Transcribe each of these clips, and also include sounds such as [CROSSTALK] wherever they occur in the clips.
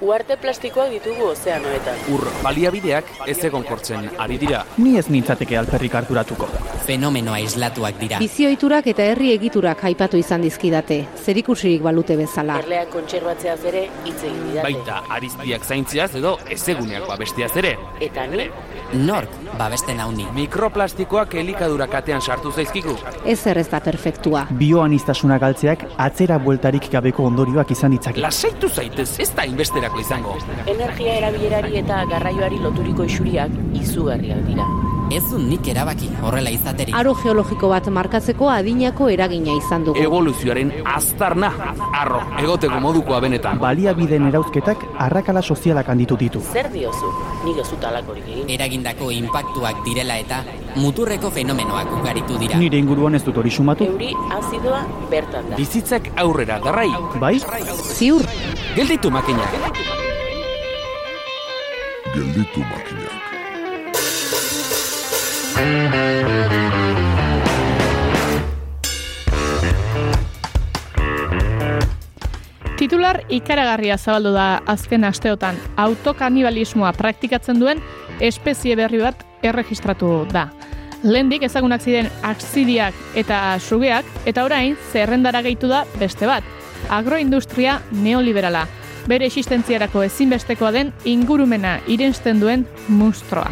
Uarte plastikoak ditugu ozeanoetan. Ur baliabideak ez egonkortzen ari dira. Ni ez nintzateke alperrik harturatuko. Fenomenoa islatuak dira. Bizioiturak eta herri egiturak aipatu izan dizkidate, zerikusirik balute bezala. Erleak kontserbatzeaz ere hitz egin didate. Baita ariztiak zaintziaz edo ezeguneak babestiaz ere. Eta ni, Nork babesten hauni. Mikroplastikoak elikadura katean sartu zaizkigu. Ez ez da perfektua. Bioanistasuna galtzeak atzera bueltarik gabeko ondorioak izan ditzake. Lasaitu zaitez, ez da inbesterako izango. energia erabilerari eta garraioari loturiko isuriak izugarriak dira. Ez du nik erabaki horrela izaterik. Aro geologiko bat markatzeko adinako eragina izan dugu. Evoluzioaren aztarna, arro, egoteko modukoa benetan. Baliabideen erauzketak arrakala sozialak handitu ditu. Zer diozu? Nik ez dut alakorik egin. Eragindako inpaktuak direla eta muturreko fenomenoak ugaritu dira. Nire inguruan ez dut hori sumatu. Euri azidoa bertan da. Bizitzak aurrera darrai. Bai? Ziur, Gelditu makinak. Gelditu makinak. Titular ikaragarria zabaldu da azken asteotan. Autokanibalismoa praktikatzen duen espezie berri bat erregistratu da. Lehendik ezagunak ziren aksidiak eta sugeak, eta orain zerrendara gehitu da beste bat. Agroindustria neoliberala. Bere existentziarako ezinbestekoa den ingurumena irensten duen mustroa.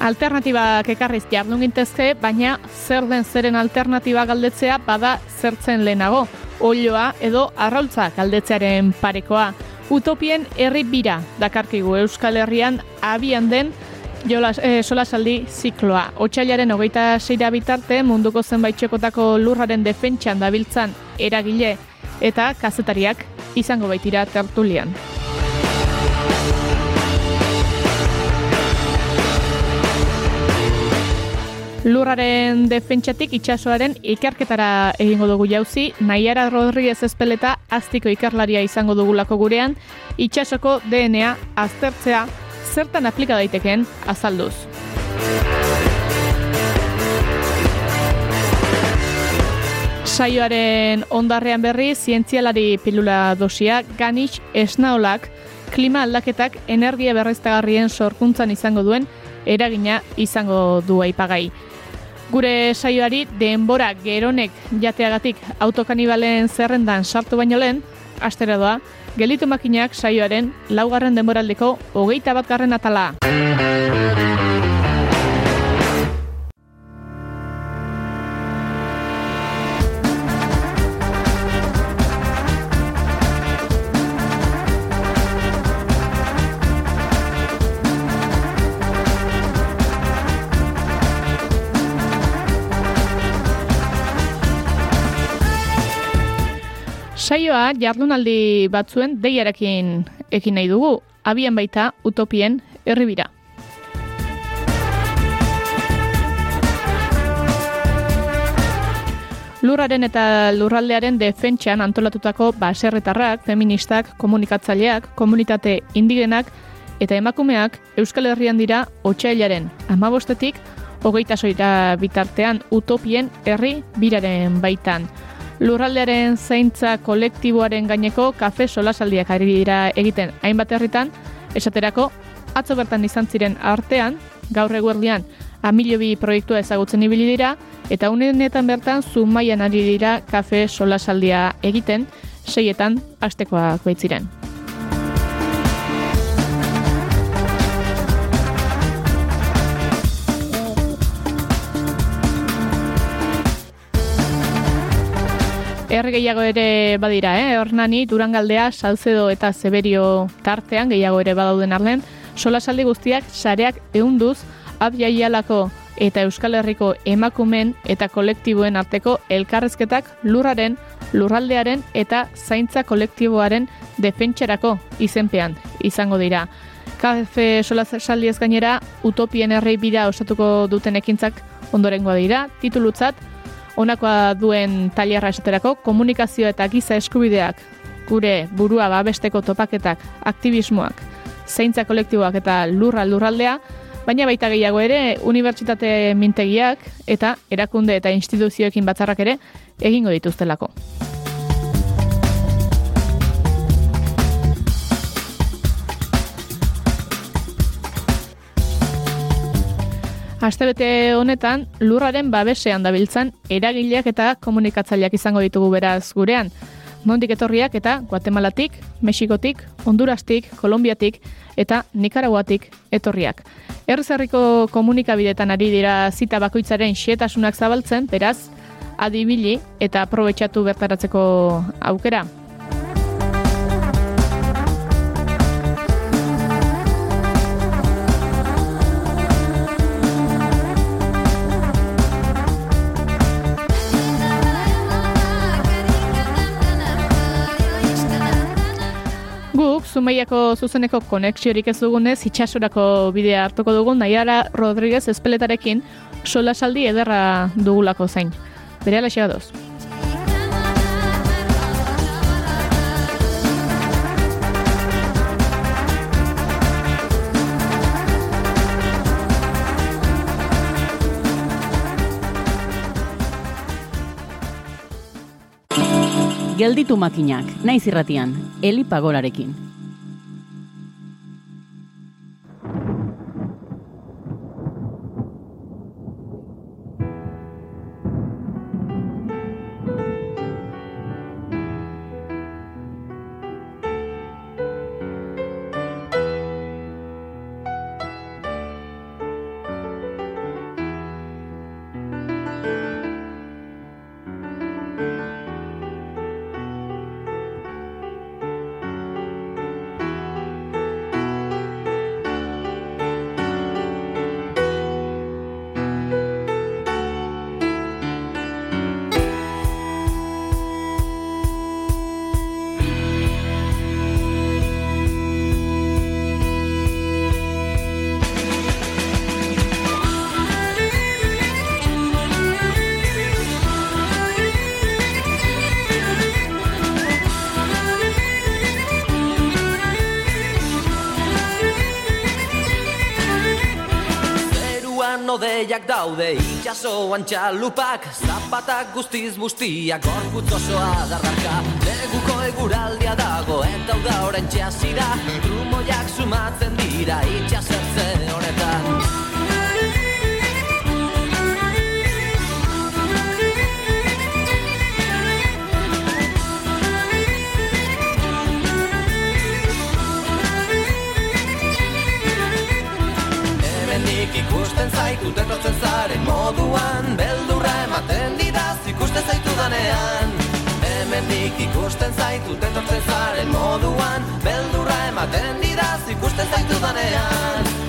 Alternatibak ekarriz jardun gintezke, baina zer den zeren alternatiba galdetzea bada zertzen lehenago. Oioa edo arraultza galdetzearen parekoa. Utopien herri bira dakarkigu Euskal Herrian abian den jolas, eh, solasaldi zikloa. Otsailaren hogeita seira bitarte munduko zenbait txekotako lurraren defentsan dabiltzan eragile eta kazetariak izango baitira tertulian. Lurraren defentsatik itsasoaren ikerketara egingo dugu jauzi, Naiara Rodriguez Espeleta aztiko ikerlaria izango dugulako gurean, itsasoko DNA aztertzea zertan aplika daitekeen azalduz. Saioaren ondarrean berri, zientzialari pilula dosia, ganix esnaolak, klima aldaketak energia berreztagarrien sorkuntzan izango duen eragina izango du aipagai. Gure saioari denbora geronek jateagatik autokanibalen zerrendan sartu baino lehen, astera doa, gelitu makinak saioaren laugarren denboraldeko hogeita bat garren atala. Saioa jardunaldi batzuen deiarekin ekin nahi dugu, abian baita utopien herribira. Lurraren eta lurraldearen defentsan antolatutako baserretarrak, feministak, komunikatzaileak, komunitate indigenak eta emakumeak Euskal Herrian dira otxailaren amabostetik hogeita soira bitartean utopien herri biraren baitan. Lurraldearen zaintza kolektiboaren gaineko kafe solasaldiak ari dira egiten hainbat herritan, esaterako atzo bertan izan ziren artean, gaur eguerdian amilio bi proiektua ezagutzen ibili dira, eta unenetan bertan zumaian ari dira kafe solasaldia egiten, seietan astekoak baitziren. Herri gehiago ere badira, eh? Hornani, Durangaldea, Salzedo eta Zeberio tartean gehiago ere badauden arlen, solasaldi guztiak sareak ehunduz abjaialako eta Euskal Herriko emakumen eta kolektiboen arteko elkarrezketak lurraren, lurraldearen eta zaintza kolektiboaren defentsarako izenpean izango dira. Kafe solasaldiez gainera, utopien herri bira osatuko duten ekintzak ondorengoa dira, titulutzat, honakoa duen tailerra esaterako komunikazio eta giza eskubideak gure burua babesteko topaketak, aktivismoak, zeintza kolektiboak eta lurra lurraldea, baina baita gehiago ere unibertsitate mintegiak eta erakunde eta instituzioekin batzarrak ere egingo dituztelako. Astebete honetan, lurraren babesean dabiltzan eragileak eta komunikatzaileak izango ditugu beraz gurean. Nondik etorriak eta Guatemalatik, Mexikotik, Hondurastik, Kolombiatik eta Nikaraguatik etorriak. Errezarriko komunikabidetan ari dira zita bakoitzaren xietasunak zabaltzen, beraz, adibili eta aprobetsatu bertaratzeko aukera. Zumeiako zuzeneko konexiorik ez dugunez, itxasorako bidea hartuko dugun, Naiara Rodriguez espeletarekin solasaldi ederra dugulako zain. Bere alaxea doz. Gelditu makinak, naiz irratian, Eli Pagorarekin. Daude itxasoan txalupak Zapatak guztiz bustiak gorputz osoa darraka. Neguko eguraldia dago eta hau da orain txasira Trumoiak sumatzen dira itxasertze honetan zaitut etortzen zaren moduan Beldurra ematen didaz ikusten zaitu danean. Hemenik ikusten zaitut etortzen zaren moduan Beldurra ematen didaz ikusten zaitu danean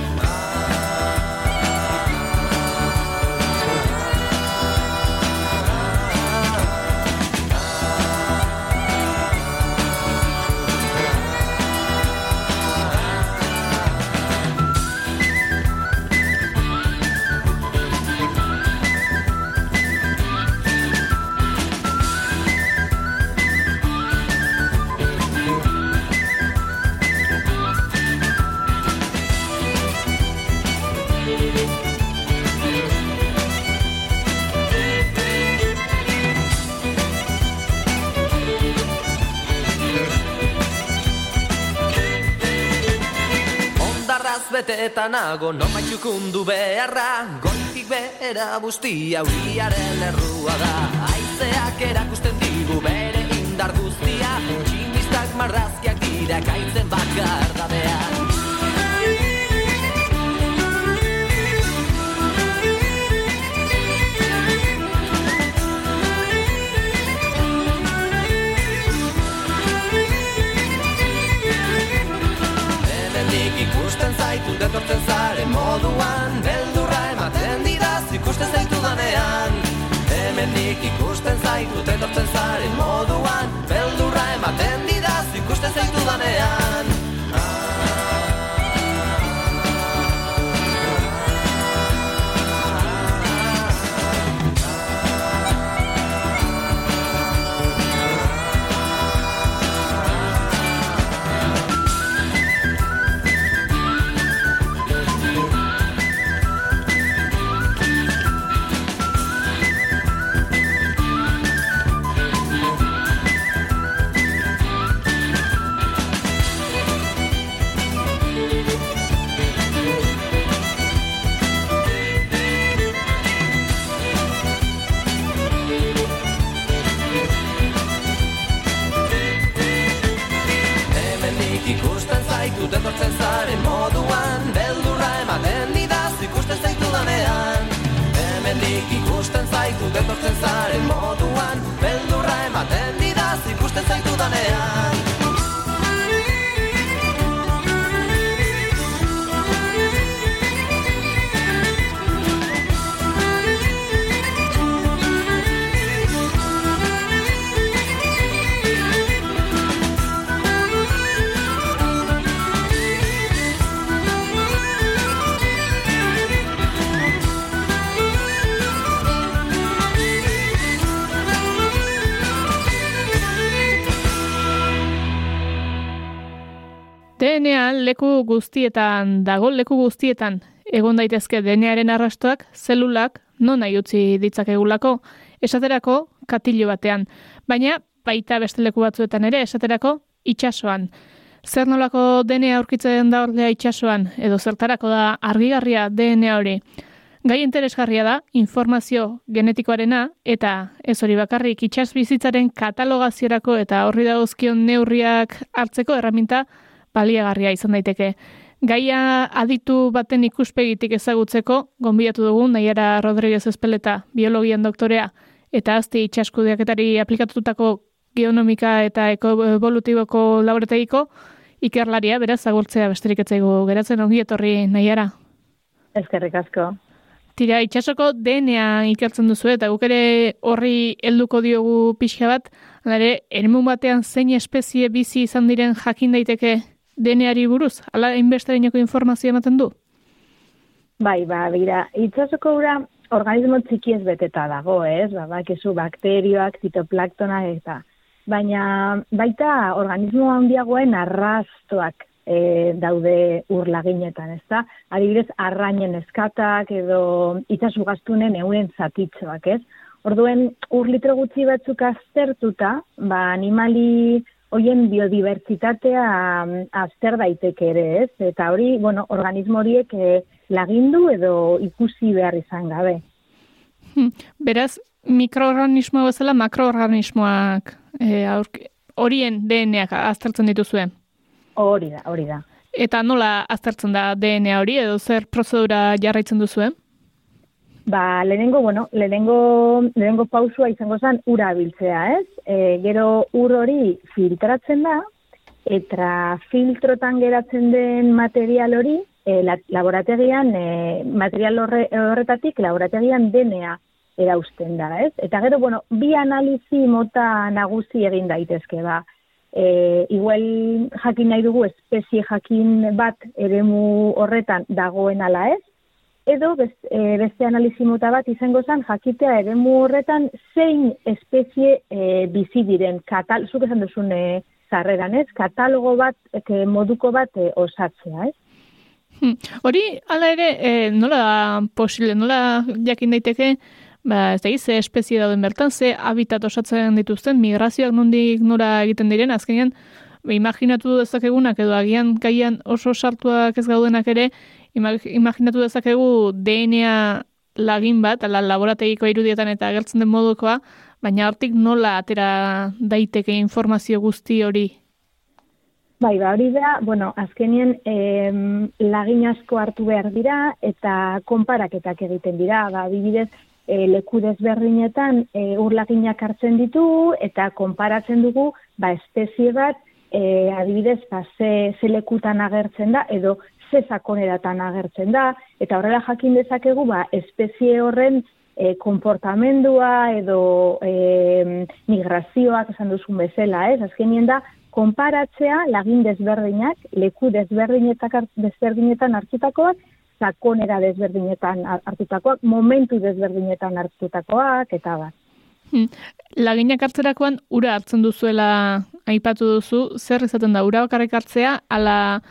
Beteta nago Nonbait txukundu beharra. Goitik behera bustia Uriaren errua da. Aizeak erakusten digu bere indar guztia. Tximistak marrazkiak dira Kaitzen bakar etortzen zaren moduan Beldurra ematen didaz ikusten zaitu danean Hemendik ikusten zaitut etortzen zaren moduan leku guztietan, dago leku guztietan, egon daitezke DNAren arrastoak, zelulak, non nahi utzi ditzakegulako, esaterako katillo batean, baina baita beste leku batzuetan ere, esaterako itxasoan. Zer nolako DNA aurkitzen da ordea itxasoan, edo zertarako da argigarria DNA hori. Gai interesgarria da, informazio genetikoarena, eta ez hori bakarrik itxas bizitzaren katalogaziorako eta horri dagozkion neurriak hartzeko erraminta baliagarria izan daiteke. Gaia aditu baten ikuspegitik ezagutzeko, gonbidatu dugu Naiara Rodríguez Espeleta, biologian doktorea, eta azti itxaskudeaketari aplikatutako geonomika eta evolutiboko laborategiko ikerlaria, beraz, agurtzea besterik etzaigu geratzen ongi etorri Naiara. Ezkerrik asko. Tira, itxasoko DNA ikertzen duzu eta guk ere horri helduko diogu pixka bat, ere, eremu batean zein espezie bizi izan diren jakin daiteke deneari buruz, ala inbesterinako informazio ematen du? Bai, ba, bira, itxasoko ura organismo txiki ez beteta dago, ez? Ba, bakizu bakterioak, zitoplaktona eta baina baita organismo handiagoen arrastoak e, daude urlaginetan, ez da? Adibidez, arrainen eskatak edo itxasu gaztunen euren zatitxoak, ez? Orduen, ur litro gutxi batzuk aztertuta, ba, animali hoien biodibertsitatea mm, azter daiteke ere, ez? Eta hori, bueno, organismo horiek eh, lagindu edo ikusi behar izan gabe. Hmm, [LAUGHS] beraz, mikroorganismo bezala makroorganismoak eh, horien DNAak aztertzen dituzuen? Hori da, hori da. Eta nola aztertzen da DNA hori edo zer prozedura jarraitzen duzuen? Ba, lehenengo, bueno, lehenengo, lehenengo pausua izango zen ura biltzea, ez? E, gero ur hori filtratzen da, eta filtrotan geratzen den material hori, e, laborategian, e, material horre, horretatik, laborategian denea erausten da, ez? Eta gero, bueno, bi analizi mota nagusi egin daitezke, ba. E, igual jakin nahi dugu espezie jakin bat eremu horretan dagoen ala ez, edo beste, e, beste analizi mota bat izango zen jakitea eremu horretan zein espezie e, bizi diren katal zuk esan duzun e, zarreran, ez? Katalogo bat e, moduko bat e, osatzea, ez? Hmm. Hori hala ere e, nola da posible, nola jakin daiteke Ba, ez da, ze espezie dauden bertan, ze habitat osatzen dituzten, migrazioak nondik nora egiten diren, azkenean, imaginatu dezakegunak edo agian gaian oso sartuak ez gaudenak ere, imaginatu dezakegu DNA lagin bat, ala laborategiko irudietan eta agertzen den modukoa, baina hortik nola atera daiteke informazio guzti hori? Bai, ba, hori da, bueno, azkenien eh, lagin asko hartu behar dira eta konparaketak egiten dira, ba, bibidez, e, leku desberdinetan e, urlaginak hartzen ditu eta konparatzen dugu ba, espezie bat e, adibidez ba, ze, ze lekutan agertzen da edo ze sakoneratan agertzen da, eta horrela jakin dezakegu, ba, espezie horren e, konportamendua edo e, migrazioak esan duzun bezala, ez? Azkenien da, konparatzea lagin desberdinak, leku desberdinetak desberdinetan hartutakoak, sakonera desberdinetan hartutakoak, momentu desberdinetan hartutakoak, eta bat. Hmm. Laginak hartzerakoan ura hartzen duzuela aipatu duzu, zer izaten da, ura bakarrik hartzea, ala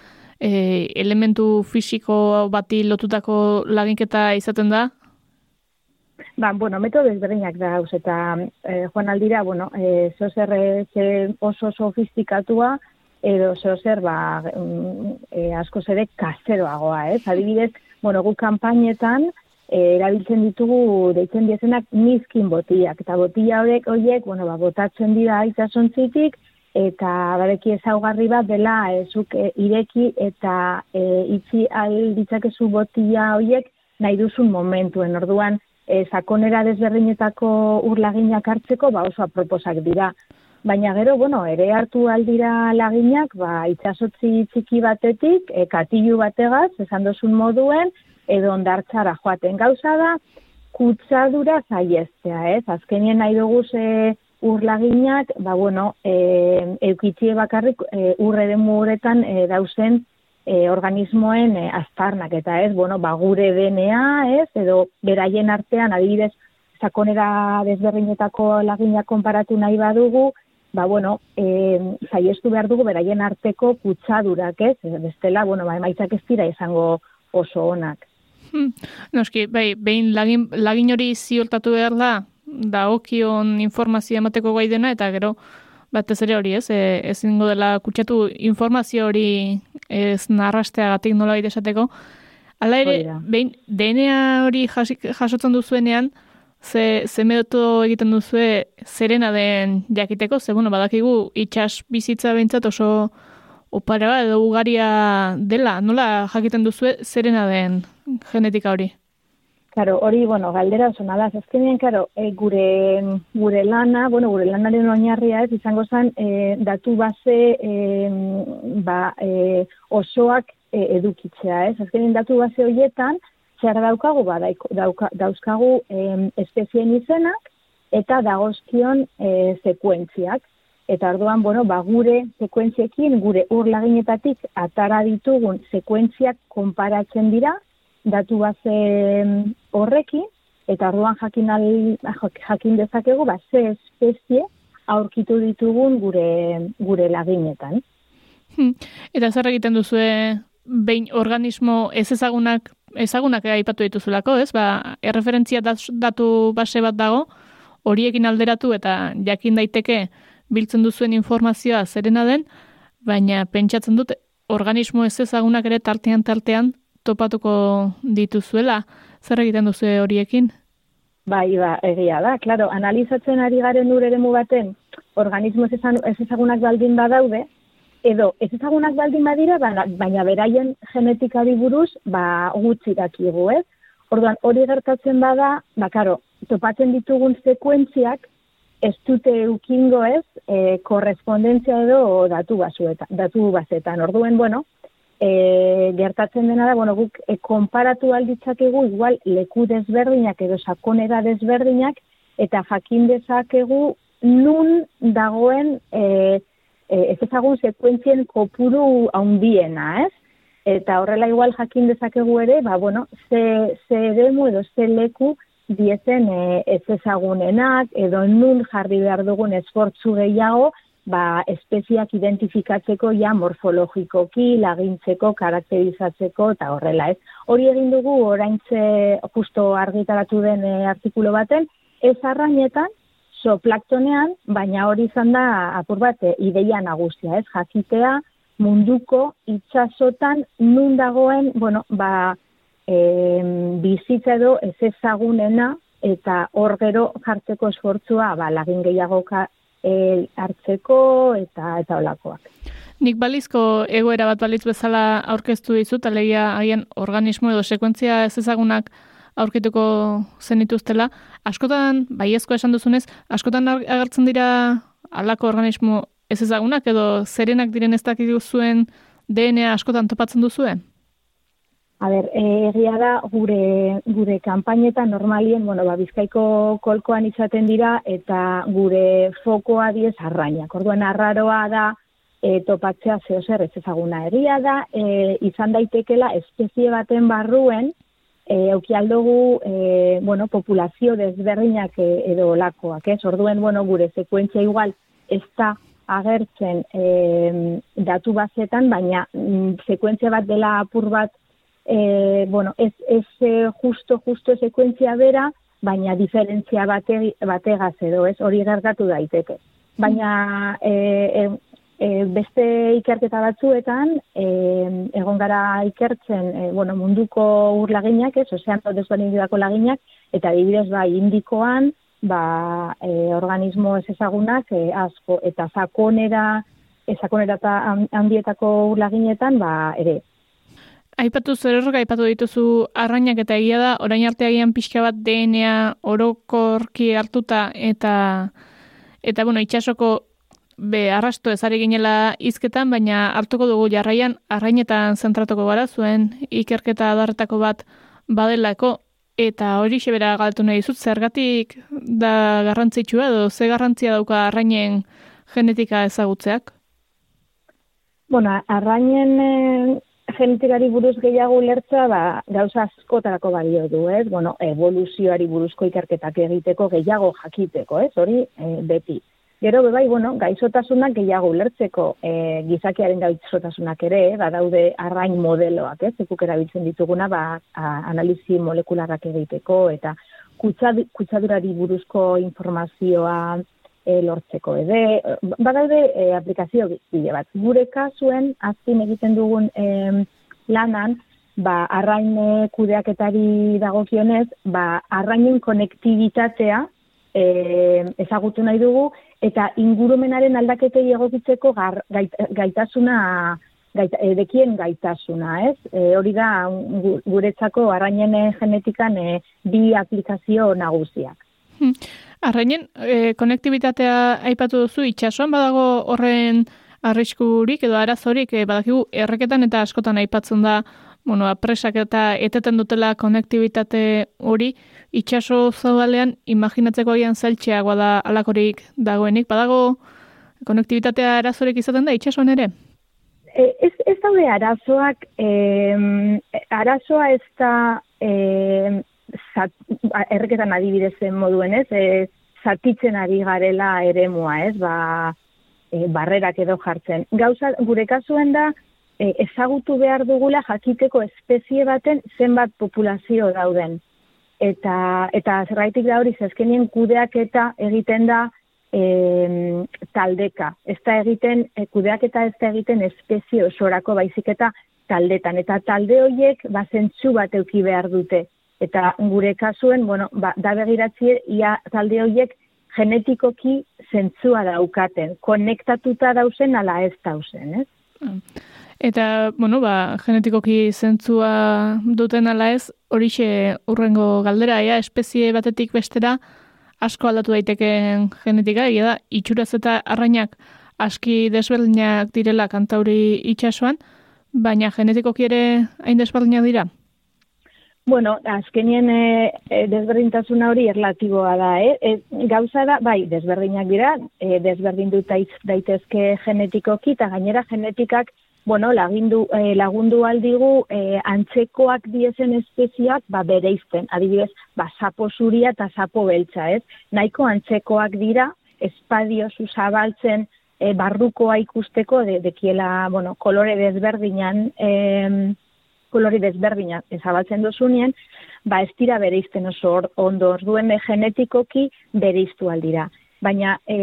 e, elementu fisiko bati lotutako laginketa izaten da? Ba, bueno, metodo ezberdinak da, hauz, eta e, joan aldira, bueno, e, zer oso sofistikatua, edo zer, ba, mm, e, asko zere kaseroagoa, ez? Adibidez, bueno, gu kampainetan, e, erabiltzen ditugu, deitzen diezenak, nizkin botiak, eta botia horiek, horiek, bueno, ba, botatzen dira aitzasontzitik, eta bareki ezaugarri bat dela ezuk e, ireki eta e, itzi al ditzakezu botila hoiek nahi duzun momentuen. Orduan, e, sakonera desberdinetako urlaginak hartzeko, ba oso aproposak dira. Baina gero, bueno, ere hartu aldira laginak, ba, itxasotzi txiki batetik, e, katilu bategaz, esan dozun moduen, edo ondartzara joaten gauza da, kutsadura zaiestea, ez? Azkenien nahi dugu ze urlaginak, ba, bueno, e, eukitzie bakarrik e, urre demuretan e, dauzen e, organismoen e, aztarnak, eta ez, bueno, ba, gure DNA, ez, edo beraien artean, adibidez, sakonera desberdinetako laginak konparatu nahi badugu, ba, bueno, e, zaiestu behar dugu beraien arteko kutsadurak, ez, bestela, bueno, ba, emaitzak ez dira izango oso onak. Hmm. Noski, bai, behin lagin, lagin hori zioltatu behar da, da okion informazio emateko gai dena, eta gero, batez ere hori ez, e, ez ingo dela kutsatu informazio hori ez narrastea gatik nola esateko. Hala ere, behin, DNA hori jasotzen duzuenean, ze, ze metodo egiten duzue zerena den jakiteko, ze bueno, badakigu itxas bizitza behintzat oso opara edo ugaria dela, nola jakiten duzu zerena den genetika hori? Claro, hori, bueno, galdera oso nada, azkenean, claro, e, gure, gure lana, bueno, gure lanaren oinarria ez, izango zen, e, datu base e, ba, e, osoak e, edukitzea, ez? Azkenean datu base horietan, zer daukagu, ba, dauka, dauzkagu e, espezien izenak, eta dagozkion e, sekuentziak. Eta orduan, bueno, ba, gure sekuentziekin, gure urlaginetatik atara ditugun sekuentziak konparatzen dira, datu base horrekin, eta orduan jakin, al, jakin dezakegu, ba, ze espezie aurkitu ditugun gure, gure laginetan. Hmm. Eta zer egiten duzu behin organismo ez ezagunak ezagunak aipatu dituzulako, ez? Ba, erreferentzia datu base bat dago, horiekin alderatu eta jakin daiteke biltzen duzuen informazioa zerena den, baina pentsatzen dut organismo ez ezagunak ere tartean tartean topatuko dituzuela. Zer egiten duzu horiekin? Bai, ba, egia da. Claro, analizatzen ari garen ur eremu baten organismo ez, ezagunak baldin badaude, edo ez ezagunak baldin badira, baina, baina beraien genetikari buruz, ba, gutxi dakigu, ez? Orduan, hori gertatzen bada, ba, karo, topatzen ditugun sekuentziak, ez dute ukingo ez, e, korrespondentzia edo datu, basueta, datu bazetan. Orduen, bueno, e, gertatzen dena da, bueno, guk e, konparatu alditzakegu, igual leku desberdinak edo sakonera desberdinak, eta jakin dezakegu nun dagoen e, e, ez ezagun sekuentzien kopuru haundiena, ez? Eta horrela igual jakin dezakegu ere, ba, bueno, ze, ze demu edo ze leku diezen e, ez ezagunenak, edo nun jarri behar dugun esfortzu gehiago, ba, espeziak identifikatzeko ja morfologikoki, lagintzeko, karakterizatzeko, eta horrela ez. Hori egin dugu, oraintze justo argitaratu den e, artikulo baten, ez arrainetan, plaktonean, baina hori izan da apur bat e, ideia nagusia, ez, jakitea munduko itxasotan nun dagoen, bueno, ba, e, bizitza edo ez ezagunena eta hor gero jartzeko esfortzua ba, lagin gehiago e, hartzeko eta eta olakoak. Nik balizko egoera bat balitz bezala aurkeztu dizut, alegia haien organismo edo sekuentzia ez ezagunak aurkituko zenituztela. Askotan, baiezko esan duzunez, askotan agertzen dira alako organismo ez ezagunak edo zerenak diren ez dakik zuen DNA askotan topatzen duzuen? A ber, eh, egia da gure gure kanpainetan normalien, bueno, ba Bizkaiko kolkoan izaten dira eta gure fokoa diez arrainak. Orduan arraroa da e, topatzea zeo zer ez ezaguna egia da, e, izan daitekela espezie baten barruen e, aukialdugu e, bueno, populazio desberdinak e, edo olakoak, ez? Orduan, bueno, gure sekuentzia igual ez da agertzen e, datu bazetan, baina mm, sekuentzia bat dela apur bat e, bueno, ez, ez e, justo, justo sekuentzia bera, baina diferentzia bate, bategaz edo, ez hori gertatu daiteke. Baina e, e, e, beste ikerketa batzuetan, e, egon gara ikertzen e, bueno, munduko urlaginak, ez, ozean desberdin laginak, eta adibidez bai indikoan, ba, e, organismo ez ezagunak e, asko, eta sakonera, e, sakonera eta handietako urlaginetan, ba, ere, aipatu zerrorka, aipatu dituzu arrainak eta egia da, orain arte agian pixka bat DNA orokorki hartuta eta eta bueno, itxasoko be arrasto ezari ginela izketan, baina hartuko dugu jarraian arrainetan zentratuko gara zuen ikerketa adarretako bat badelako eta hori xebera galtu nahi zut, zergatik da garrantzitsua edo ze garrantzia dauka arrainen genetika ezagutzeak? Bueno, arrainen eh, genetikari buruz gehiago ulertza ba, gauza askotarako balio du, ez? Bueno, evoluzioari buruzko ikerketak egiteko gehiago jakiteko, ez? Hori e, beti. Gero bai, bueno, gaixotasunak gehiago ulertzeko e, gizakiaren gaixotasunak ere, eh, badaude arrain modeloak, ez? Ekuk erabiltzen dituguna, ba, analizi molekularrak egiteko eta kutsadurari buruzko informazioa e, lortzeko ede, badaude e, aplikazio bide bat. Gure kasuen, azkin egiten dugun e, lanan, ba, arrain kudeaketari dagokionez, ba, arrainen konektibitatea e, ezagutu nahi dugu, eta ingurumenaren aldaketei egokitzeko gar, gaitasuna gaita, edekien gaitasuna, ez? E, hori da guretzako arrainen genetikan e, bi aplikazio nagusiak. Hmm. Arrainen, e, konektibitatea aipatu duzu, itxasuan badago horren arriskurik edo arazorik, e, badakigu erreketan eta askotan aipatzen da, bueno, apresak eta eteten dutela konektibitate hori, itxaso zabalean imaginatzeko agian zailtxeagoa da alakorik dagoenik, badago konektibitatea arazorik izaten da itxasuan ere? E, ez, ez daude arazoak, e, arazoa ez da e, zat, erreketan adibidezen moduen, ez? E, zatitzen ari garela eremua, ez? Ba, e, barrerak edo jartzen. Gauza, gure kasuen da, e, ezagutu behar dugula jakiteko espezie baten zenbat populazio dauden. Eta, eta zerraitik da hori, zezkenien kudeak eta egiten da e, taldeka. Ez da egiten, e, kudeak eta ez da egiten espezie osorako baizik eta taldetan. Eta talde horiek bazentzu bat euki behar dute. Eta gure kasuen, bueno, ba, da begiratzi ia talde horiek genetikoki zentzua daukaten, konektatuta dausen ala ez dausen, ez? Eta, bueno, ba, genetikoki zentzua duten ala ez, horixe urrengo galdera, ea, espezie batetik bestera asko aldatu daiteken genetika, egia da, itxuraz eta arrainak aski desberdinak direla kantauri itxasuan, baina genetikoki ere hain desberdinak dira? Bueno, azkenien e, desberdintasuna hori erlatiboa da, eh? E, gauza da, bai, desberdinak dira, e, desberdin dut daitezke genetikoki, eta gainera genetikak, bueno, lagindu, e, lagundu aldigu e, antzekoak diezen espeziak, ba, bere adibidez, ba, sapo zuria eta sapo beltza, ez? Naiko antzekoak dira, espadio zabaltzen e, barrukoa ikusteko, de, dekiela, bueno, kolore desberdinan, eh, kolori desberdinak ezabatzen dozunien, ba ez dira bereizten oso ondo orduen genetikoki bereiztu aldira. Baina e,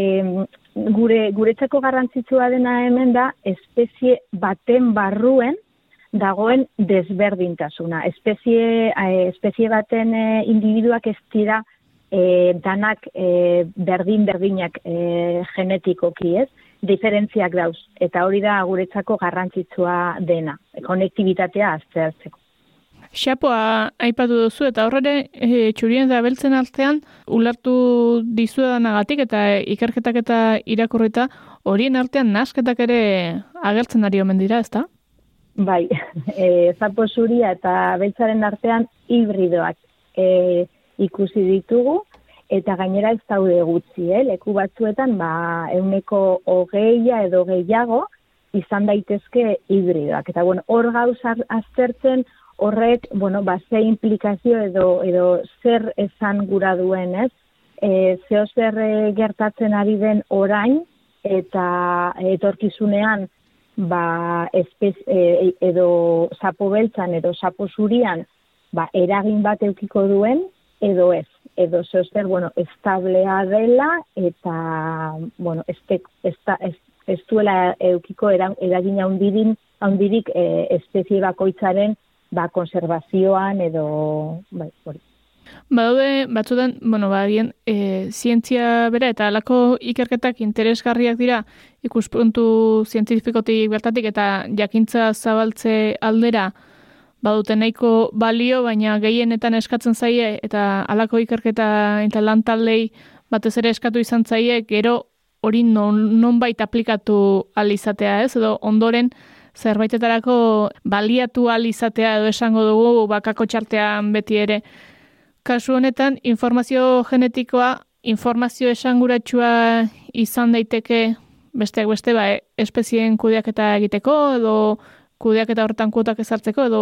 gure guretzako garrantzitsua dena hemen da espezie baten barruen dagoen desberdintasuna. Espezie, e, espezie baten e, individuak ez dira e, danak e, berdin berdinak e, genetikoki ez diferentziak dauz. Eta hori da guretzako garrantzitsua dena, konektibitatea aztertzeko. Xapoa aipatu duzu eta horre e, txurien da beltzen artean ulertu dizuedanagatik eta ikerketak eta irakurreta horien artean nasketak ere agertzen ari omen dira, ezta? Bai, [LAUGHS] e, zapo zuria eta beltzaren artean hibridoak e, ikusi ditugu, eta gainera ez daude gutxi, eh? leku batzuetan ba, euneko hogeia edo gehiago izan daitezke hibridoak. Eta bueno, hor gauz aztertzen horrek, bueno, ba, ze implikazio edo, edo zer esan gura duen, ez? E, zeo zer gertatzen ari den orain eta etorkizunean ba, espez, e, edo sapo beltzan edo sapo zurian ba, eragin bat eukiko duen edo ez edo zozer, bueno, establea dela, eta, bueno, este, esta, ez, ez duela eukiko eragina hundirin, hundirik e, espezie bakoitzaren ba, konservazioan edo, bai, hori. Badaude, batzutan, bueno, badien, e, zientzia bera eta alako ikerketak interesgarriak dira ikuspuntu zientifikotik bertatik eta jakintza zabaltze aldera badute nahiko balio, baina gehienetan eskatzen zaie, eta alako ikerketa eta lan taldei batez ere eskatu izan zaie, gero hori non, nonbait aplikatu alizatea ez, edo ondoren zerbaitetarako baliatu alizatea edo esango dugu bakako txartean beti ere. Kasu honetan, informazio genetikoa, informazio esanguratsua izan daiteke besteak beste ba, espezien kudeaketa egiteko edo kudeaketa horretan kuotak ezartzeko edo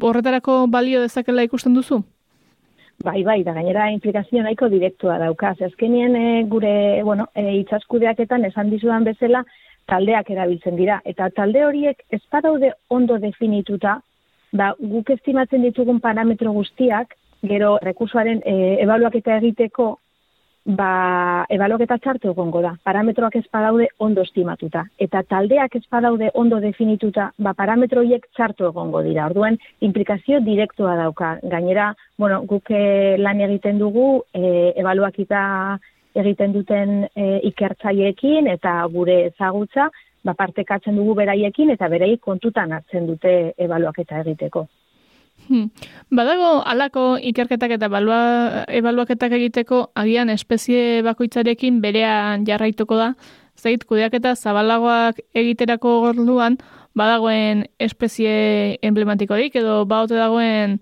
horretarako balio dezakela ikusten duzu? Bai, bai, da gainera implikazio nahiko direktua dauka. Azkenien e, gure, bueno, e, itzaskudeaketan esan dizudan bezala taldeak erabiltzen dira. Eta talde horiek ez daude ondo definituta, ba, guk estimatzen ditugun parametro guztiak, gero rekursoaren e, ebaluaketa egiteko ba, ebaloketa txartu egongo da. Parametroak ez badaude ondo estimatuta. Eta taldeak ez badaude ondo definituta, ba, parametroiek txartu egongo dira. Orduen, implikazio direktua dauka. Gainera, bueno, guk eh, lan egiten dugu, e, ebaluakita egiten duten e, ikertzaiekin eta gure ezagutza, ba, partekatzen dugu beraiekin eta berei kontutan hartzen dute ebaluaketa egiteko. Hmm. Badago alako ikerketak eta balua, ebaluaketak egiteko agian espezie bakoitzarekin berean jarraituko da. Zait, kudeaketa zabalagoak egiterako gorluan badagoen espezie emblematikorik edo baote dagoen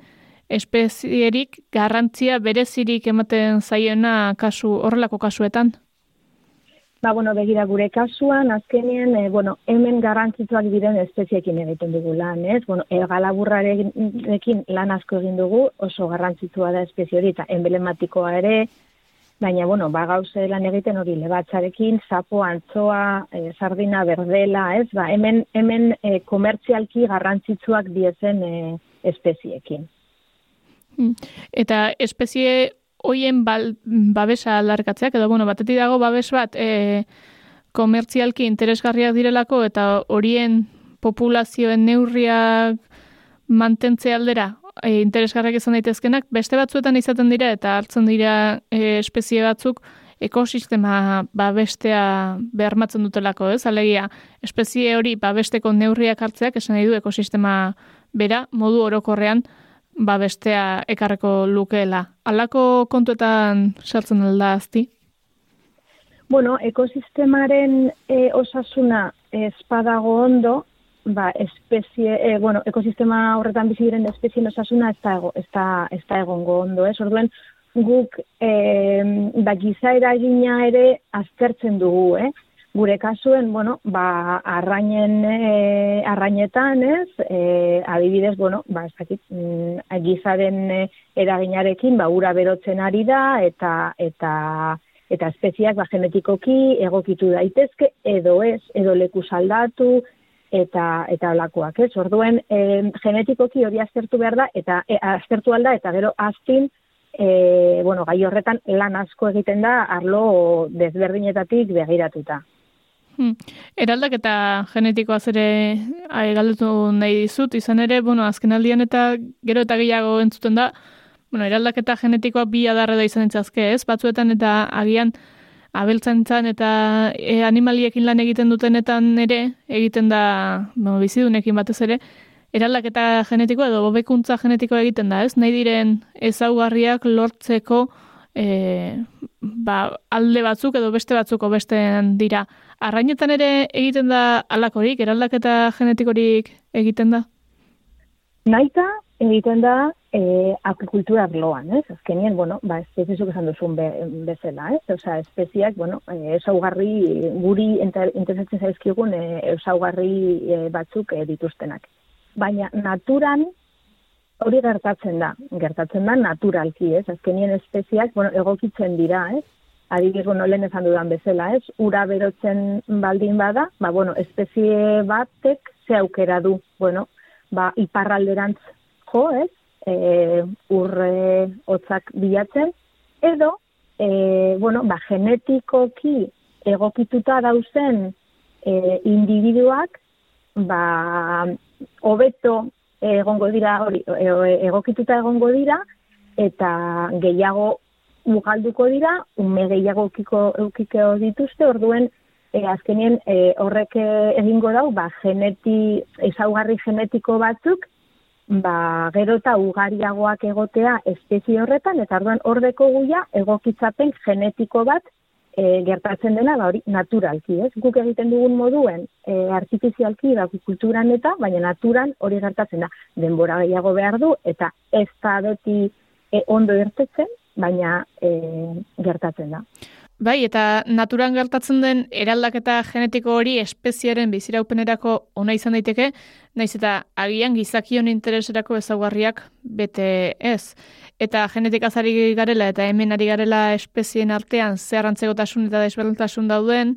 espezierik garrantzia berezirik ematen zaiena kasu horrelako kasuetan. Ba, bueno, begira gure kasuan, azkenien, e, bueno, hemen garrantzituak diren espeziekin egiten dugu lan, ez? Bueno, egalaburrarekin lan asko egin dugu, oso garrantzitua da espezie hori, eta emblematikoa ere, baina, bueno, ba, gauze lan egiten hori lebatzarekin, sapo, antzoa, e, sardina, berdela, ez? Ba, hemen, hemen e, komertzialki garrantzitsuak diezen e, espeziekin. Hmm. Eta espezie hoien babesa aldarkatzeak, edo, bueno, batetik dago babes bat e, komertzialki interesgarriak direlako, eta horien populazioen neurriak mantentze aldera e, interesgarriak izan daitezkenak, beste batzuetan izaten dira, eta hartzen dira e, espezie batzuk, ekosistema babestea beharmatzen dutelako, ez? Alegia, espezie hori babesteko neurriak hartzeak esan nahi du ekosistema bera, modu orokorrean, ba bestea ekarreko lukeela. Alako kontuetan sartzen alda azti? Bueno, ekosistemaren e, osasuna espadago ondo, ba, espezie, e, bueno, ekosistema horretan bizi diren espezien osasuna ez da, ez da, ez da egongo ondo, ez? Orduen, guk e, ba, giza eragina ere aztertzen dugu, eh? Gure kasuen, bueno, ba, arrainen, e, arrainetan, ez, e, adibidez, bueno, ba, ez dakit, mm, gizaren e, eraginarekin, ba, ura berotzen ari da, eta, eta, eta espeziak, ba, genetikoki egokitu daitezke, edo ez, edo leku saldatu, eta, eta olakoak, ez, orduen, e, genetikoki hori aztertu behar da, eta e, aztertu alda, eta gero aztin, e, bueno, gai horretan lan asko egiten da, arlo desberdinetatik begiratuta. Hmm. Eraldak eta genetikoa zere galdetu nahi dizut, izan ere, bueno, azken aldian eta gero eta gehiago entzuten da, bueno, eraldak eta genetikoa bi adarre da izan entzazke, ez? Batzuetan eta agian abeltzantzan eta e, animaliekin lan egiten dutenetan ere, egiten da, bueno, bizidunekin batez ere, eraldak eta genetikoa edo bobekuntza genetikoa egiten da, ez? Nahi diren ezaugarriak lortzeko e, ba, alde batzuk edo beste batzuko bestean dira. Arrainetan ere egiten da alakorik, eraldaketa genetikorik egiten da? Naita egiten da e, agrikultura arloan, ez? Azkenien, bueno, ba, espeziesuk esan duzun be, bezala, ez? Osa, espeziak, bueno, esaugarri, guri interesatzen zaizkigun e, esaugarri e, batzuk e, dituztenak. Baina naturan hori gertatzen da, gertatzen da naturalki, ez? Azkenien espeziak, bueno, egokitzen dira, ez? adibidez, bueno, lehen esan dudan bezala, ez? Ura berotzen baldin bada, ba, bueno, espezie batek ze aukera du, bueno, ba, iparralderantz jo, ez? E, urre hotzak bilatzen, edo, e, bueno, ba, genetikoki egokituta dauzen e, individuak, ba, hobeto egongo dira, hori, e, egokituta egongo dira, eta gehiago mugalduko dira, ume gehiago eukiko, eukiko dituzte, orduen, e, azkenien e, horrek egingo dau, ba, geneti, ezaugarri genetiko batzuk, ba, gero eta ugariagoak egotea espezie horretan, eta orduan ordeko guia egokitzapen genetiko bat e, gertatzen dena, ba, hori naturalki, ez? Guk egiten dugun moduen e, artifizialki da kulturan eta, baina naturan hori gertatzen da. Denbora gehiago behar du, eta ez da beti e, ondo irtetzen, baina e, gertatzen da. Bai, eta naturan gertatzen den eraldaketa genetiko hori espeziaren biziraupenerako ona izan daiteke, naiz eta agian gizakion intereserako ezaugarriak bete ez. Eta genetika zari garela eta hemen ari garela espezien artean zer antzegotasun eta desberdintasun dauden,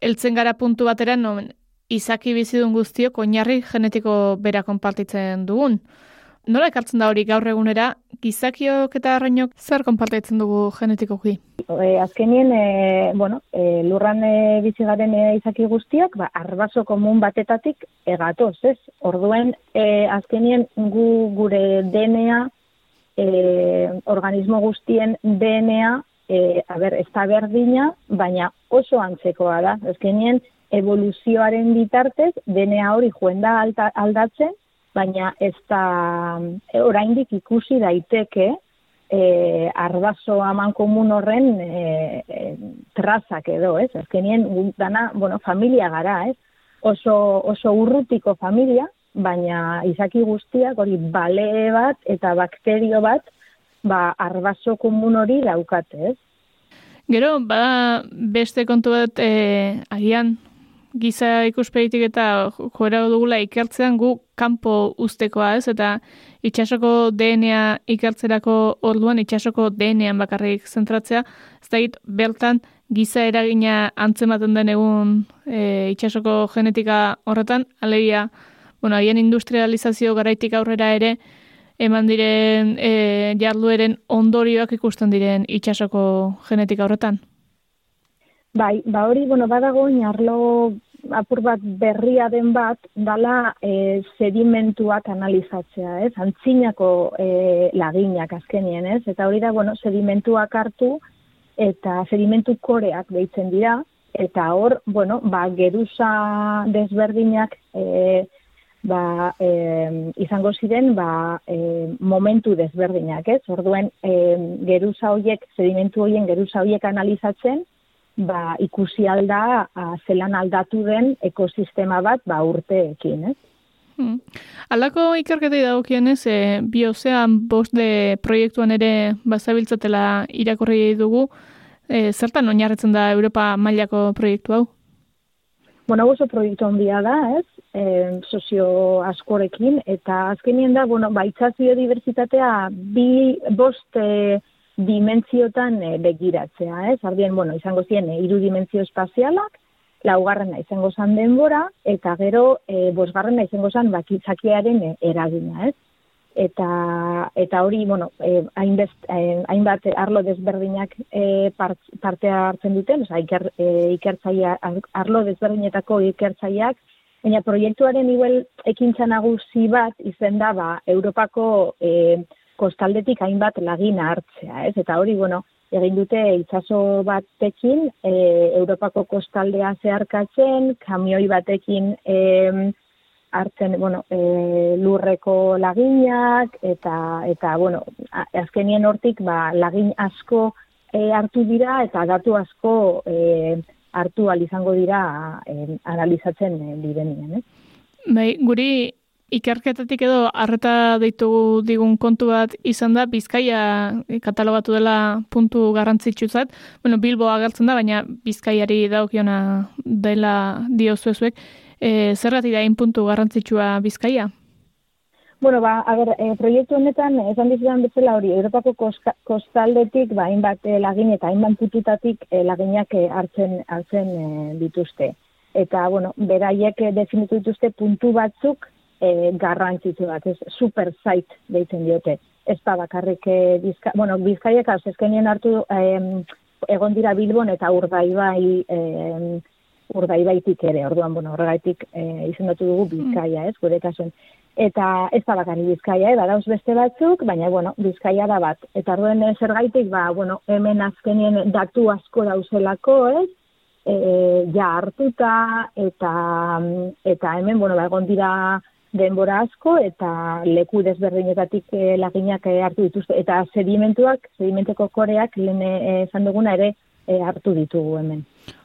heltzen gara puntu batera non izaki bizidun guztiok oinarri genetiko bera konpartitzen dugun. Nola ekartzen da hori gaur egunera, gizakiok eta arrainok zer konpartitzen dugu genetikoki? E, azkenien, e, bueno, e, lurran e, bizi garen e, izaki guztiok, ba, arbaso komun batetatik egatoz, ez? Orduen, e, azkenien gu gure DNA, e, organismo guztien DNA, e, a ber, ez da berdina, baina oso antzekoa da. Azkenien, evoluzioaren bitartez, DNA hori joen da aldatzen, baina ez da oraindik ikusi daiteke e, arbaso aman komun horren e, e, trazak edo, ez? Azkenien dana, bueno, familia gara, ez? Oso, oso urrutiko familia, baina izaki guztiak hori bale bat eta bakterio bat ba, arbaso komun hori daukate, ez? Gero, bada beste kontu bat e, agian giza ikuspegitik eta joera dugula ikertzean gu kanpo ustekoa ez, eta itxasoko DNA ikertzerako orduan, itxasoko DNA bakarrik zentratzea, ez da bertan giza eragina antzematen den egun e, itxasoko genetika horretan, alegia, bueno, haien industrializazio garaitik aurrera ere, eman diren e, jardueren ondorioak ikusten diren itxasoko genetika horretan. Bai, ba hori, bueno, badago arlo apur bat berria den bat, dala e, sedimentuak analizatzea, ez? Antzinako e, laginak azkenien, ez? Eta hori da, bueno, sedimentuak hartu eta sedimentu koreak deitzen dira, eta hor, bueno, ba, geruza desberdinak e, ba, e, izango ziren ba, e, momentu desberdinak, ez? Orduen, e, geruza hoiek, sedimentu hoien geruza hoiek analizatzen, ba, ikusi alda a, zelan aldatu den ekosistema bat ba, urteekin, ez? Hmm. Alako ikerketei dagokionez, e, biozean bost de proiektuan ere bazabiltzatela irakorri dugu, e, zertan oinarretzen da Europa mailako proiektu hau? Bueno, oso proiektu handia da, ez? E, sozio askorekin, eta azkenien da, bueno, baitzazio diversitatea bi bost e, dimentziotan e, begiratzea, ez? Ardien, bueno, izango ziren e, hiru dimentsio espazialak, laugarrena izango zan denbora eta gero e, bosgarrena izango zan bakitzakiaren e, eragina, ez? Eta eta hori, bueno, e, hainbest, hainbat arlo desberdinak e, partea hartzen duten, osea, iker, e, ikertzaia arlo desberdinetako ikertzaileak Baina proiektuaren igual ekintza nagusi bat izen da ba, Europako e, kostaldetik hainbat lagina hartzea, ez? Eta hori, bueno, egin dute itsaso batekin e, Europako kostaldea zeharkatzen, kamioi batekin e, hartzen, bueno, e, lurreko laginak eta eta bueno, azkenien hortik ba lagin asko e, hartu dira eta datu asko e, hartu al izango dira e, analizatzen e, direnien, ez? Bai, guri Ikerketatik edo harreta deitu digun kontu bat izan da, Bizkaia katalogatu dela puntu garrantzitsutzat. Bueno, Bilbo agertzen da, baina Bizkaiari daukiona dela diozuezuek. E, zergatik da puntu garrantzitsua Bizkaia? Bueno, ba, a ber, e, proiektu honetan, esan dizudan bezala hori, Europako kostaldetik, ba, hainbat e, lagin eta hainbat pututatik e, laginak e, hartzen, hartzen e, dituzte. Eta, bueno, beraiek definitu dituzte puntu batzuk, e, garrantzitsu bat, ez super zait deitzen diote. Ez da bakarrik e, bizka, bueno, bizkaiek azkenien hartu e, egon dira Bilbon eta urdai bai e, urdai baitik ere, orduan, bueno, horregaitik e, izendatu dugu mm. bizkaia, ez, gure kasuan. Eta ez da bakarri bizkaia, eh, badauz beste batzuk, baina, bueno, bizkaia da bat. Eta orduen zer gaitik, ba, bueno, hemen azkenien datu asko dauzelako, ez, e, ja hartuta, eta, eta hemen, bueno, ba, egon dira denbora asko eta leku desberdinetatik e, laginak e, hartu dituzte. Eta sedimentuak, sedimenteko koreak, lehen e, esan duguna ere e, hartu ditugu hemen.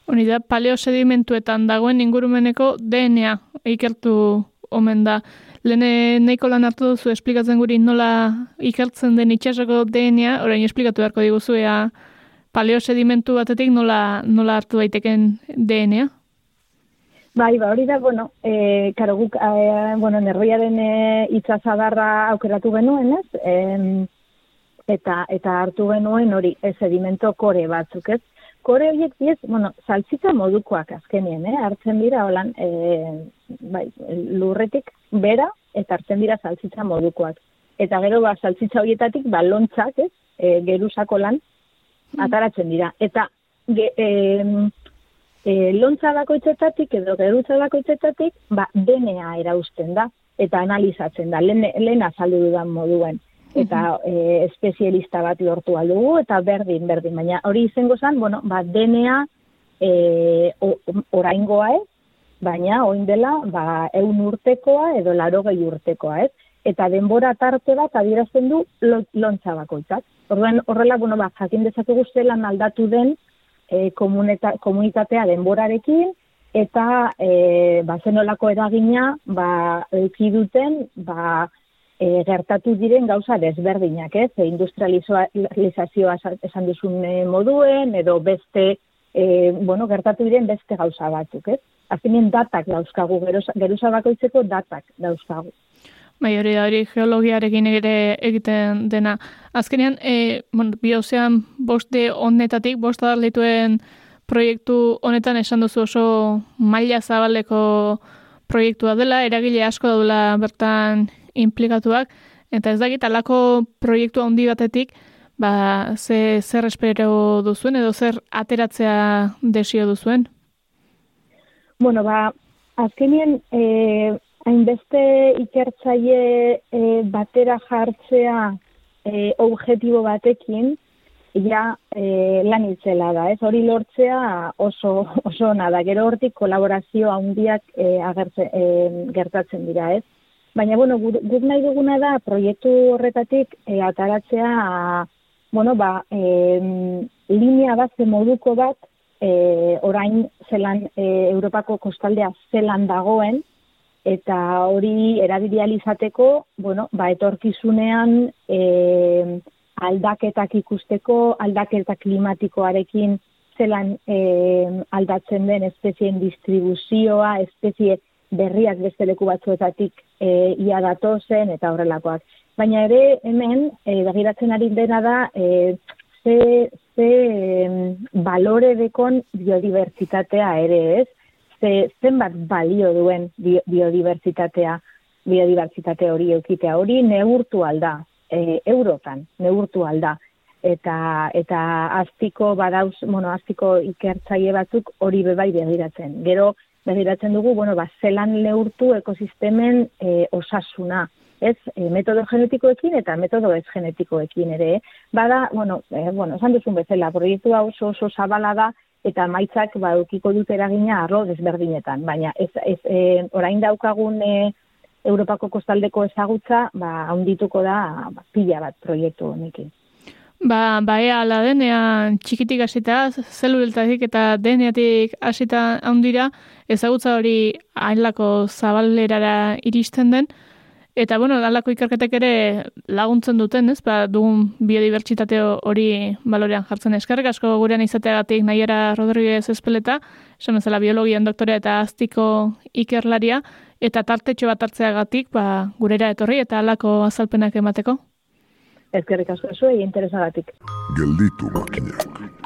Honi da, paleosedimentuetan dagoen ingurumeneko DNA ikertu omen da. Lene nahiko lan hartu duzu esplikatzen guri nola ikertzen den itxasoko DNA, orain esplikatu beharko diguzu ea paleosedimentu batetik nola, nola hartu daiteken DNA? Bai, ba, hori da, bueno, e, karo guk, e, bueno, nerroiaren e, itzazadarra aukeratu genuen, ez? E, eta, eta hartu genuen hori, ez sedimento kore batzuk, ez? Kore horiek diez, bueno, saltzitza modukoak azkenien, eh? Hartzen dira, holan, e, bai, lurretik bera, eta hartzen dira saltzitza modukoak. Eta gero, ba, saltzitza horietatik, ba, lontzak, ez? E, gerusako lan, mm. ataratzen dira. Eta, ge, e, e, lontza bakoitzetatik edo gerutza bakoitzetatik, ba, DNA erausten da, eta analizatzen da, lehen, lehen azaldu dudan moduen. Eta e, espezialista bat lortu aldugu, eta berdin, berdin. Baina hori izango zen, bueno, ba, DNA e, oraingoa ez, baina oin dela, ba, eun urtekoa edo laro gehi urtekoa ez. Eta denbora tarte bat adierazten du lontza bakoitzak. Orduan, horrela, bueno, ba, jakin dezakegu zelan aldatu den, e, komunitatea denborarekin, eta e, ba, zenolako eragina ba, euki duten ba, e, gertatu diren gauza desberdinak, ez? E, industrializazioa esan duzun e, moduen, edo beste, e, bueno, gertatu diren beste gauza batzuk, ez? Azkenean datak dauzkagu, geruza bakoitzeko datak dauzkagu. Bai, hori da, hori geologiarekin ere egiten dena. Azkenean, e, bon, biozean boste honetatik, bost adarlituen proiektu honetan esan duzu oso maila zabaleko proiektua dela, eragile asko daudela bertan implikatuak, eta ez dakit alako proiektu handi batetik, ba, ze, zer espero duzuen edo zer ateratzea desio duzuen? Bueno, ba, azkenien, e, hainbeste ikertzaile e, batera jartzea e, objetibo batekin, ja e, lan itzela da, ez? Hori lortzea oso, oso nada, gero hortik kolaborazio handiak e, agertze, e, gertatzen dira, ez? Baina, bueno, guk nahi duguna da, proiektu horretatik e, ataratzea, bueno, ba, e, linea bat, moduko bat, e, orain zelan, e, Europako kostaldea zelan dagoen, eta hori erabilializateko, bueno, ba, etorkizunean e, aldaketak ikusteko, aldaketa klimatikoarekin zelan e, aldatzen den espezien distribuzioa, espezie berriak beste leku batzuetatik e, ia datozen eta horrelakoak. Baina ere hemen, e, begiratzen ari dena da, e, ze, ze e, balore dekon biodibertsitatea ere ez, ze zenbat balio duen biodibertsitatea, biodibertsitate hori eukitea hori neurtu alda, e, eurotan neurtu alda. Eta, eta aztiko badauz, bueno, aztiko ikertzaile batzuk hori bebai begiratzen. Gero, begiratzen dugu, bueno, ba, zelan neurtu ekosistemen e, osasuna, ez, e, metodo genetikoekin eta metodo ez genetikoekin ere. Bada, bueno, e, bueno, esan duzun bezala, proiektua oso oso zabala da, eta maitzak ba ukiko dut eragina arlo desberdinetan, baina ez, ez e, orain daukagun e, Europako kostaldeko ezagutza, ba handituko da ba, pila bat proiektu honekin. Ba, ba ea ala denean txikitik hasita, zeluletatik eta deneatik hasita handira, ezagutza hori hainlako zabalerara iristen den, Eta, bueno, dalako ikerketek ere laguntzen duten, ez? Ba, dugun biodibertsitate hori balorean jartzen eskarrik asko gurean izateagatik nahiera Rodriguez espeleta, esan bezala biologian doktorea eta aztiko ikerlaria, eta tartetxo bat hartzeagatik, ba, gurera etorri eta alako azalpenak emateko. Ezkerrik asko zuei interesagatik. Gelditu makinak.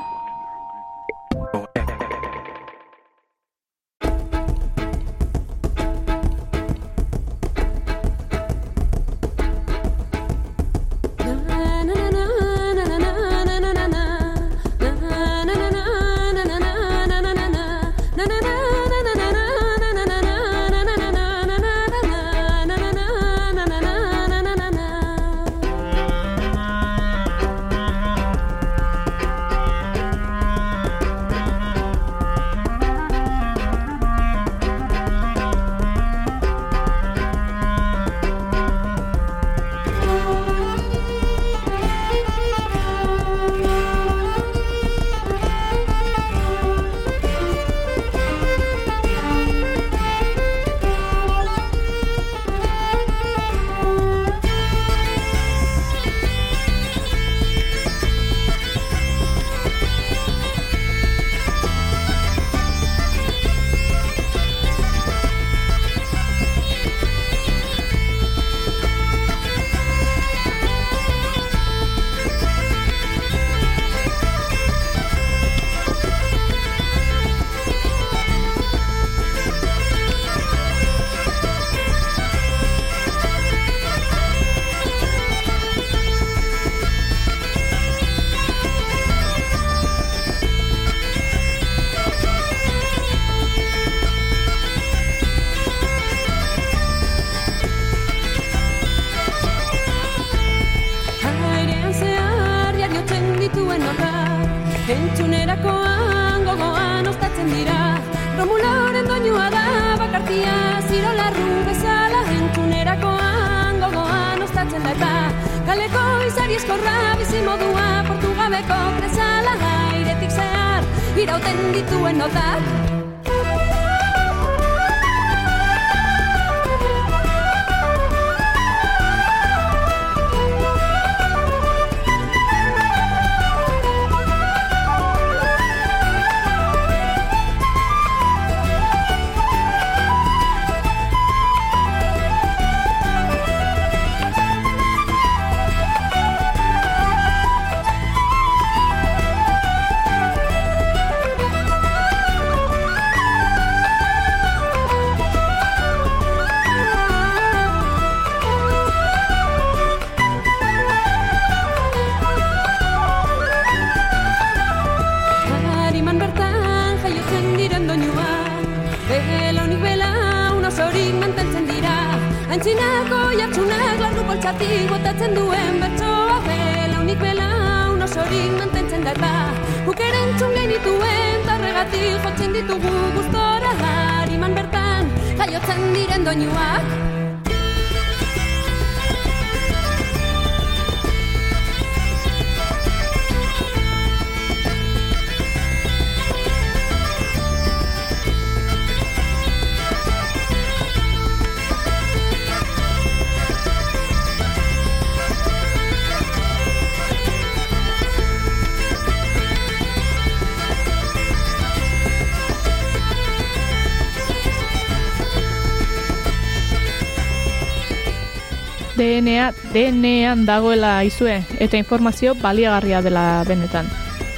DNA DNAan dagoela izue eta informazio baliagarria dela benetan.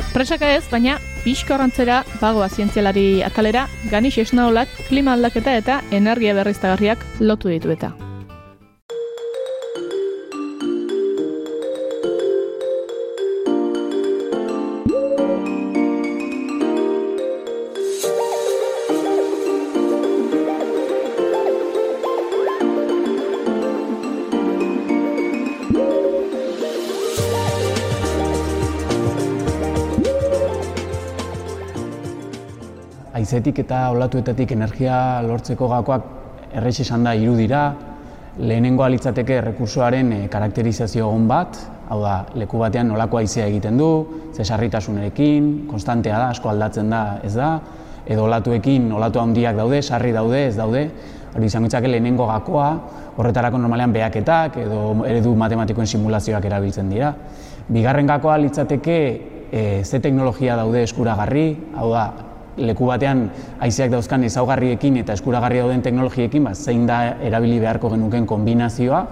Presaka ez, baina pixkorrantzera bagoa zientzialari atalera, ganix esnaolak klima aldaketa eta energia berriztagarriak lotu ditu eta. Aizetik eta olatuetatik energia lortzeko gakoak errex esan da hiru dira. Lehenengoa litzateke rekursoaren eh, karakterizazio egon bat, hau da, leku batean nolako haizea egiten du, zesarritasunekin, konstantea da, asko aldatzen da, ez da, edo olatuekin, olatu handiak daude, sarri daude, ez daude, hori izango ditzake lehenengo gakoa, horretarako normalean behaketak edo eredu matematikoen simulazioak erabiltzen dira. Bigarren gakoa litzateke e, ze teknologia daude eskuragarri, hau da, leku batean haizeak dauzkan ezaugarriekin eta eskuragarri dauden teknologiekin, ba, zein da erabili beharko genuken kombinazioa.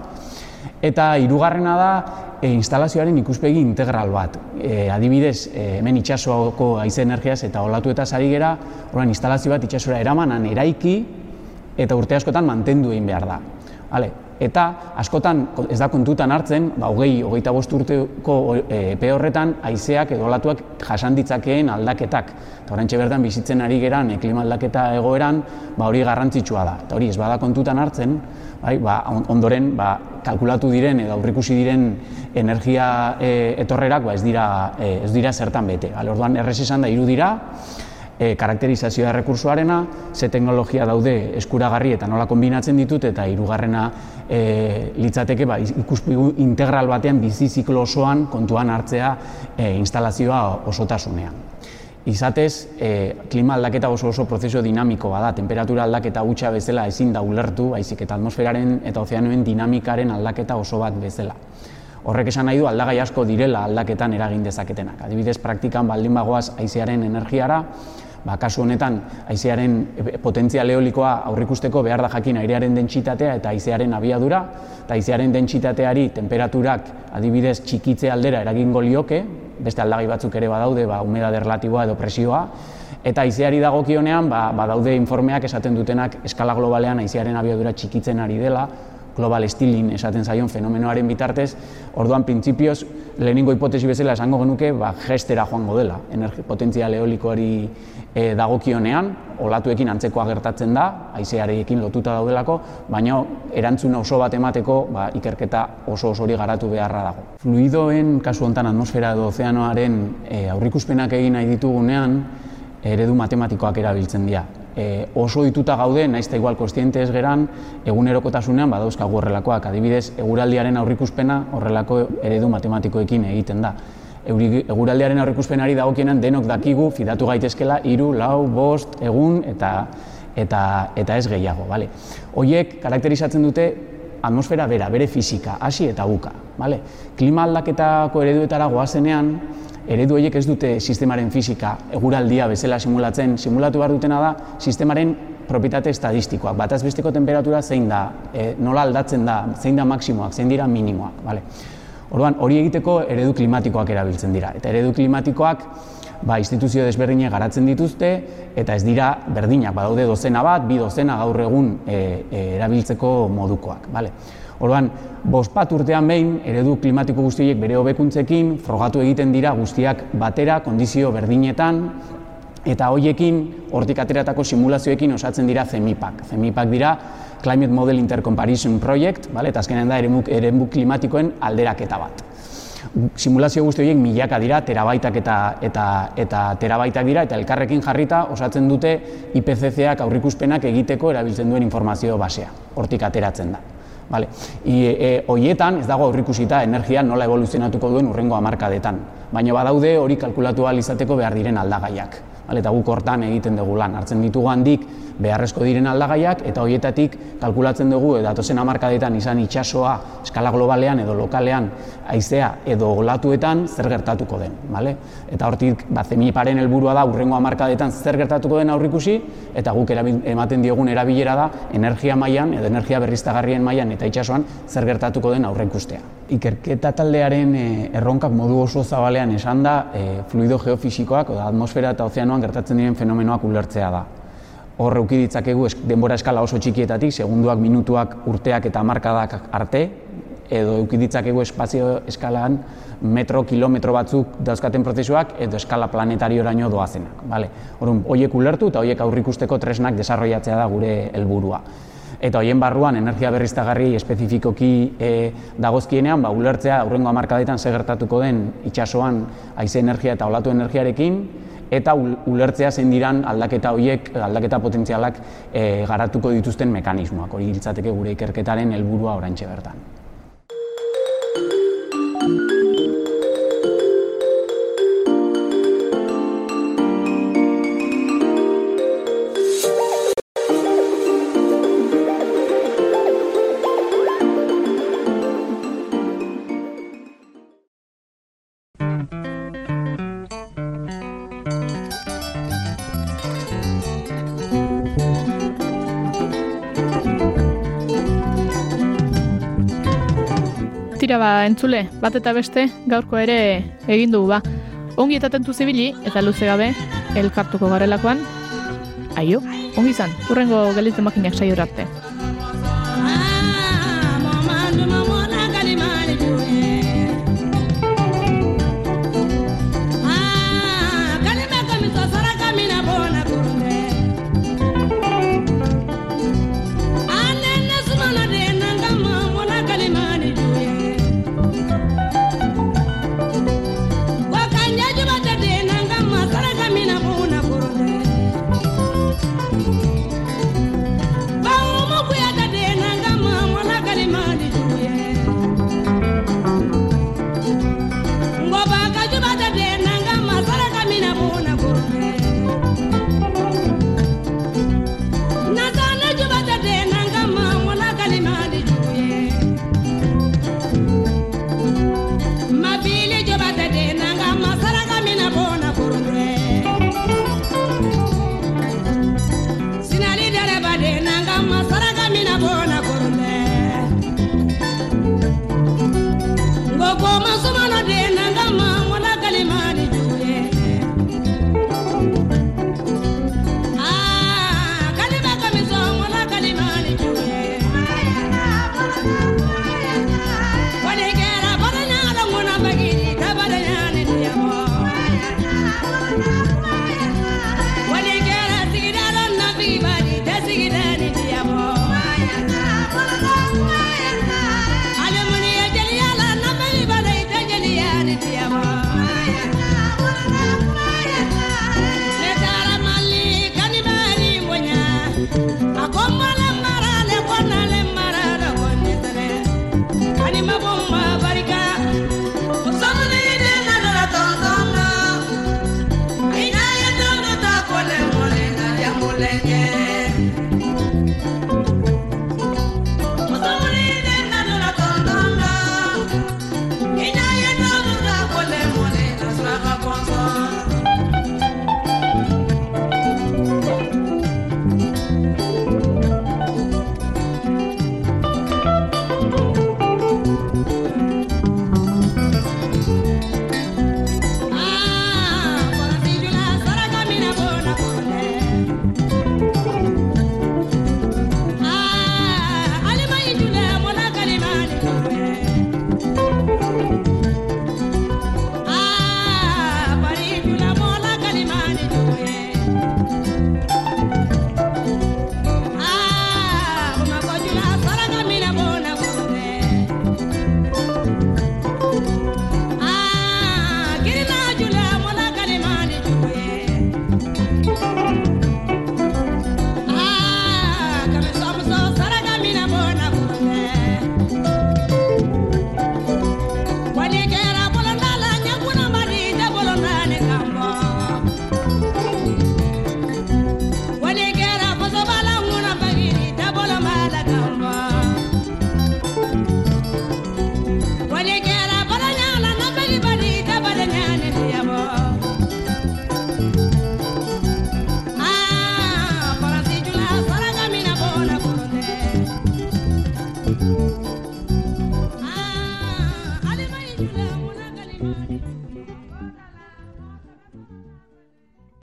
Eta hirugarrena da e, instalazioaren ikuspegi integral bat. E, adibidez, e, hemen itxasoko haize energiaz eta olatu eta ari gera, horren instalazio bat itxasora eramanan eraiki eta urte askotan mantendu egin behar da. Hale, eta askotan ez da kontutan hartzen, ba, hogei, hogeita bost urteko epe horretan, haizeak edo olatuak jasan ditzakeen aldaketak. Eta horrentxe bertan bizitzen ari geran, e, klima aldaketa egoeran, ba, hori garrantzitsua da. Eta hori ez bada kontutan hartzen, bai, ba, ondoren ba, kalkulatu diren edo aurrikusi diren energia e, etorrerak ba, ez, dira, e, ez dira zertan bete. Hale, orduan, errez esan da, hiru dira, e, karakterizazioa rekursoarena, ze teknologia daude eskuragarri eta nola kombinatzen ditut, eta hirugarrena e, litzateke ba, ikuspigu integral batean bizi ziklo osoan kontuan hartzea e, instalazioa osotasunean. Izatez, e, klima aldaketa oso oso prozesu dinamiko bada, temperatura aldaketa gutxa bezala ezin da ulertu, baizik eta atmosferaren eta ozeanoen dinamikaren aldaketa oso bat bezala. Horrek esan nahi du aldagai asko direla aldaketan eragin dezaketenak. Adibidez, praktikan baldin bagoaz haizearen energiara, ba, kasu honetan haizearen potentzial eolikoa aurrikusteko behar da jakin airearen dentsitatea eta haizearen abiadura, eta haizearen dentsitateari temperaturak adibidez txikitze aldera eragingo lioke, beste aldagai batzuk ere badaude, ba, humedade relatiboa edo presioa, eta haizeari dagokionean ba, badaude informeak esaten dutenak eskala globalean haizearen abiadura txikitzen ari dela, global stealing esaten zaion fenomenoaren bitartez, orduan printzipioz lehenengo hipotesi bezala esango genuke ba, gestera joango dela, energi potentzial eolikoari e, dagokionean, olatuekin antzekoa gertatzen da, haizearekin lotuta daudelako, baina erantzun oso bat emateko ba, ikerketa oso osori garatu beharra dago. Fluidoen, kasu hontan atmosfera edo ozeanoaren e, aurrikuspenak egin nahi ditugunean, eredu matematikoak erabiltzen dira. E, oso dituta gaude, naiz eta igual kostiente ez geran, egunerokotasunean badauzkagu horrelakoak, adibidez, eguraldiaren aurrikuspena horrelako eredu matematikoekin egiten da. Euri, eguraldiaren aurrikuspenari dagokienan denok dakigu fidatu gaitezkela hiru, lau, bost, egun eta eta eta ez gehiago, bale. Hoiek karakterizatzen dute atmosfera bera, bere fisika, hasi eta buka, bale. Klima aldaketako ereduetara goazenean, eredu horiek ez dute sistemaren fisika eguraldia bezala simulatzen, simulatu behar dutena da sistemaren propietate estadistikoak, bataz besteko temperatura zein da, e, nola aldatzen da, zein da maksimoak, zein dira minimoak, bale. Orduan, hori egiteko eredu klimatikoak erabiltzen dira. Eta eredu klimatikoak ba, instituzio desberdinak garatzen dituzte eta ez dira berdinak, badaude dozena bat, bi dozena gaur egun e, e, erabiltzeko modukoak. Bale. Orduan, bospat urtean behin, eredu klimatiko guztiek bere hobekuntzekin, frogatu egiten dira guztiak batera, kondizio berdinetan, eta hoiekin, hortik ateratako simulazioekin osatzen dira CEMIPak. CEMIPak dira Climate Model Intercomparison Project, bale? eta azkenean da eremu klimatikoen alderaketa bat. Simulazio guzti horiek milaka dira, terabaitak eta, eta, eta terabaitak dira, eta elkarrekin jarrita osatzen dute IPCC-ak aurrikuspenak egiteko erabiltzen duen informazio basea, hortik ateratzen da. Vale. I, e, oietan, ez dago aurrikusita energia nola evoluzionatuko duen urrengo hamarkadetan. Baina badaude hori kalkulatu izateko behar diren aldagaiak. Vale, eta guk hortan egiten dugu lan. Hartzen ditugu handik beharrezko diren aldagaiak eta hoietatik kalkulatzen dugu datozen hamarkadetan izan itsasoa eskala globalean edo lokalean haizea edo olatuetan zer gertatuko den, vale? Eta hortik ba Zemiparen helburua da urrengo hamarkadetan zer gertatuko den aurrikusi eta guk ematen diogun erabilera da energia mailan edo energia berriztagarrien mailan eta itsasoan zer gertatuko den aurreikustea. Ikerketa taldearen eh, erronkak modu oso zabalean esan da e, fluido geofisikoak, oda atmosfera eta ozeanoan gertatzen diren fenomenoak ulertzea da hor euki ditzakegu denbora eskala oso txikietatik, segunduak, minutuak, urteak eta markadak arte, edo euki ditzakegu espazio eskalaan metro, kilometro batzuk dauzkaten prozesuak edo eskala planetariora doazenak. Vale. Horun, hoiek ulertu eta hoiek aurrikusteko tresnak desarrollatzea da gure helburua. Eta hoien barruan energia berriztagarri espezifikoki e, dagozkienean, ba, ulertzea aurrengo amarkadetan segertatuko den itsasoan haize energia eta olatu energiarekin, eta ulertzea zein diran aldaketa horiek, aldaketa potentzialak e, garatuko dituzten mekanismoak. Hori giltzateke gure ikerketaren helburua orantxe bertan. Ba, entzule, bat eta beste, gaurko ere egin dugu ba. Ongi eta tentu zibili, eta luze gabe, elkartuko garelakoan. Aio, ongi izan, urrengo gelitzen makinak saio arte.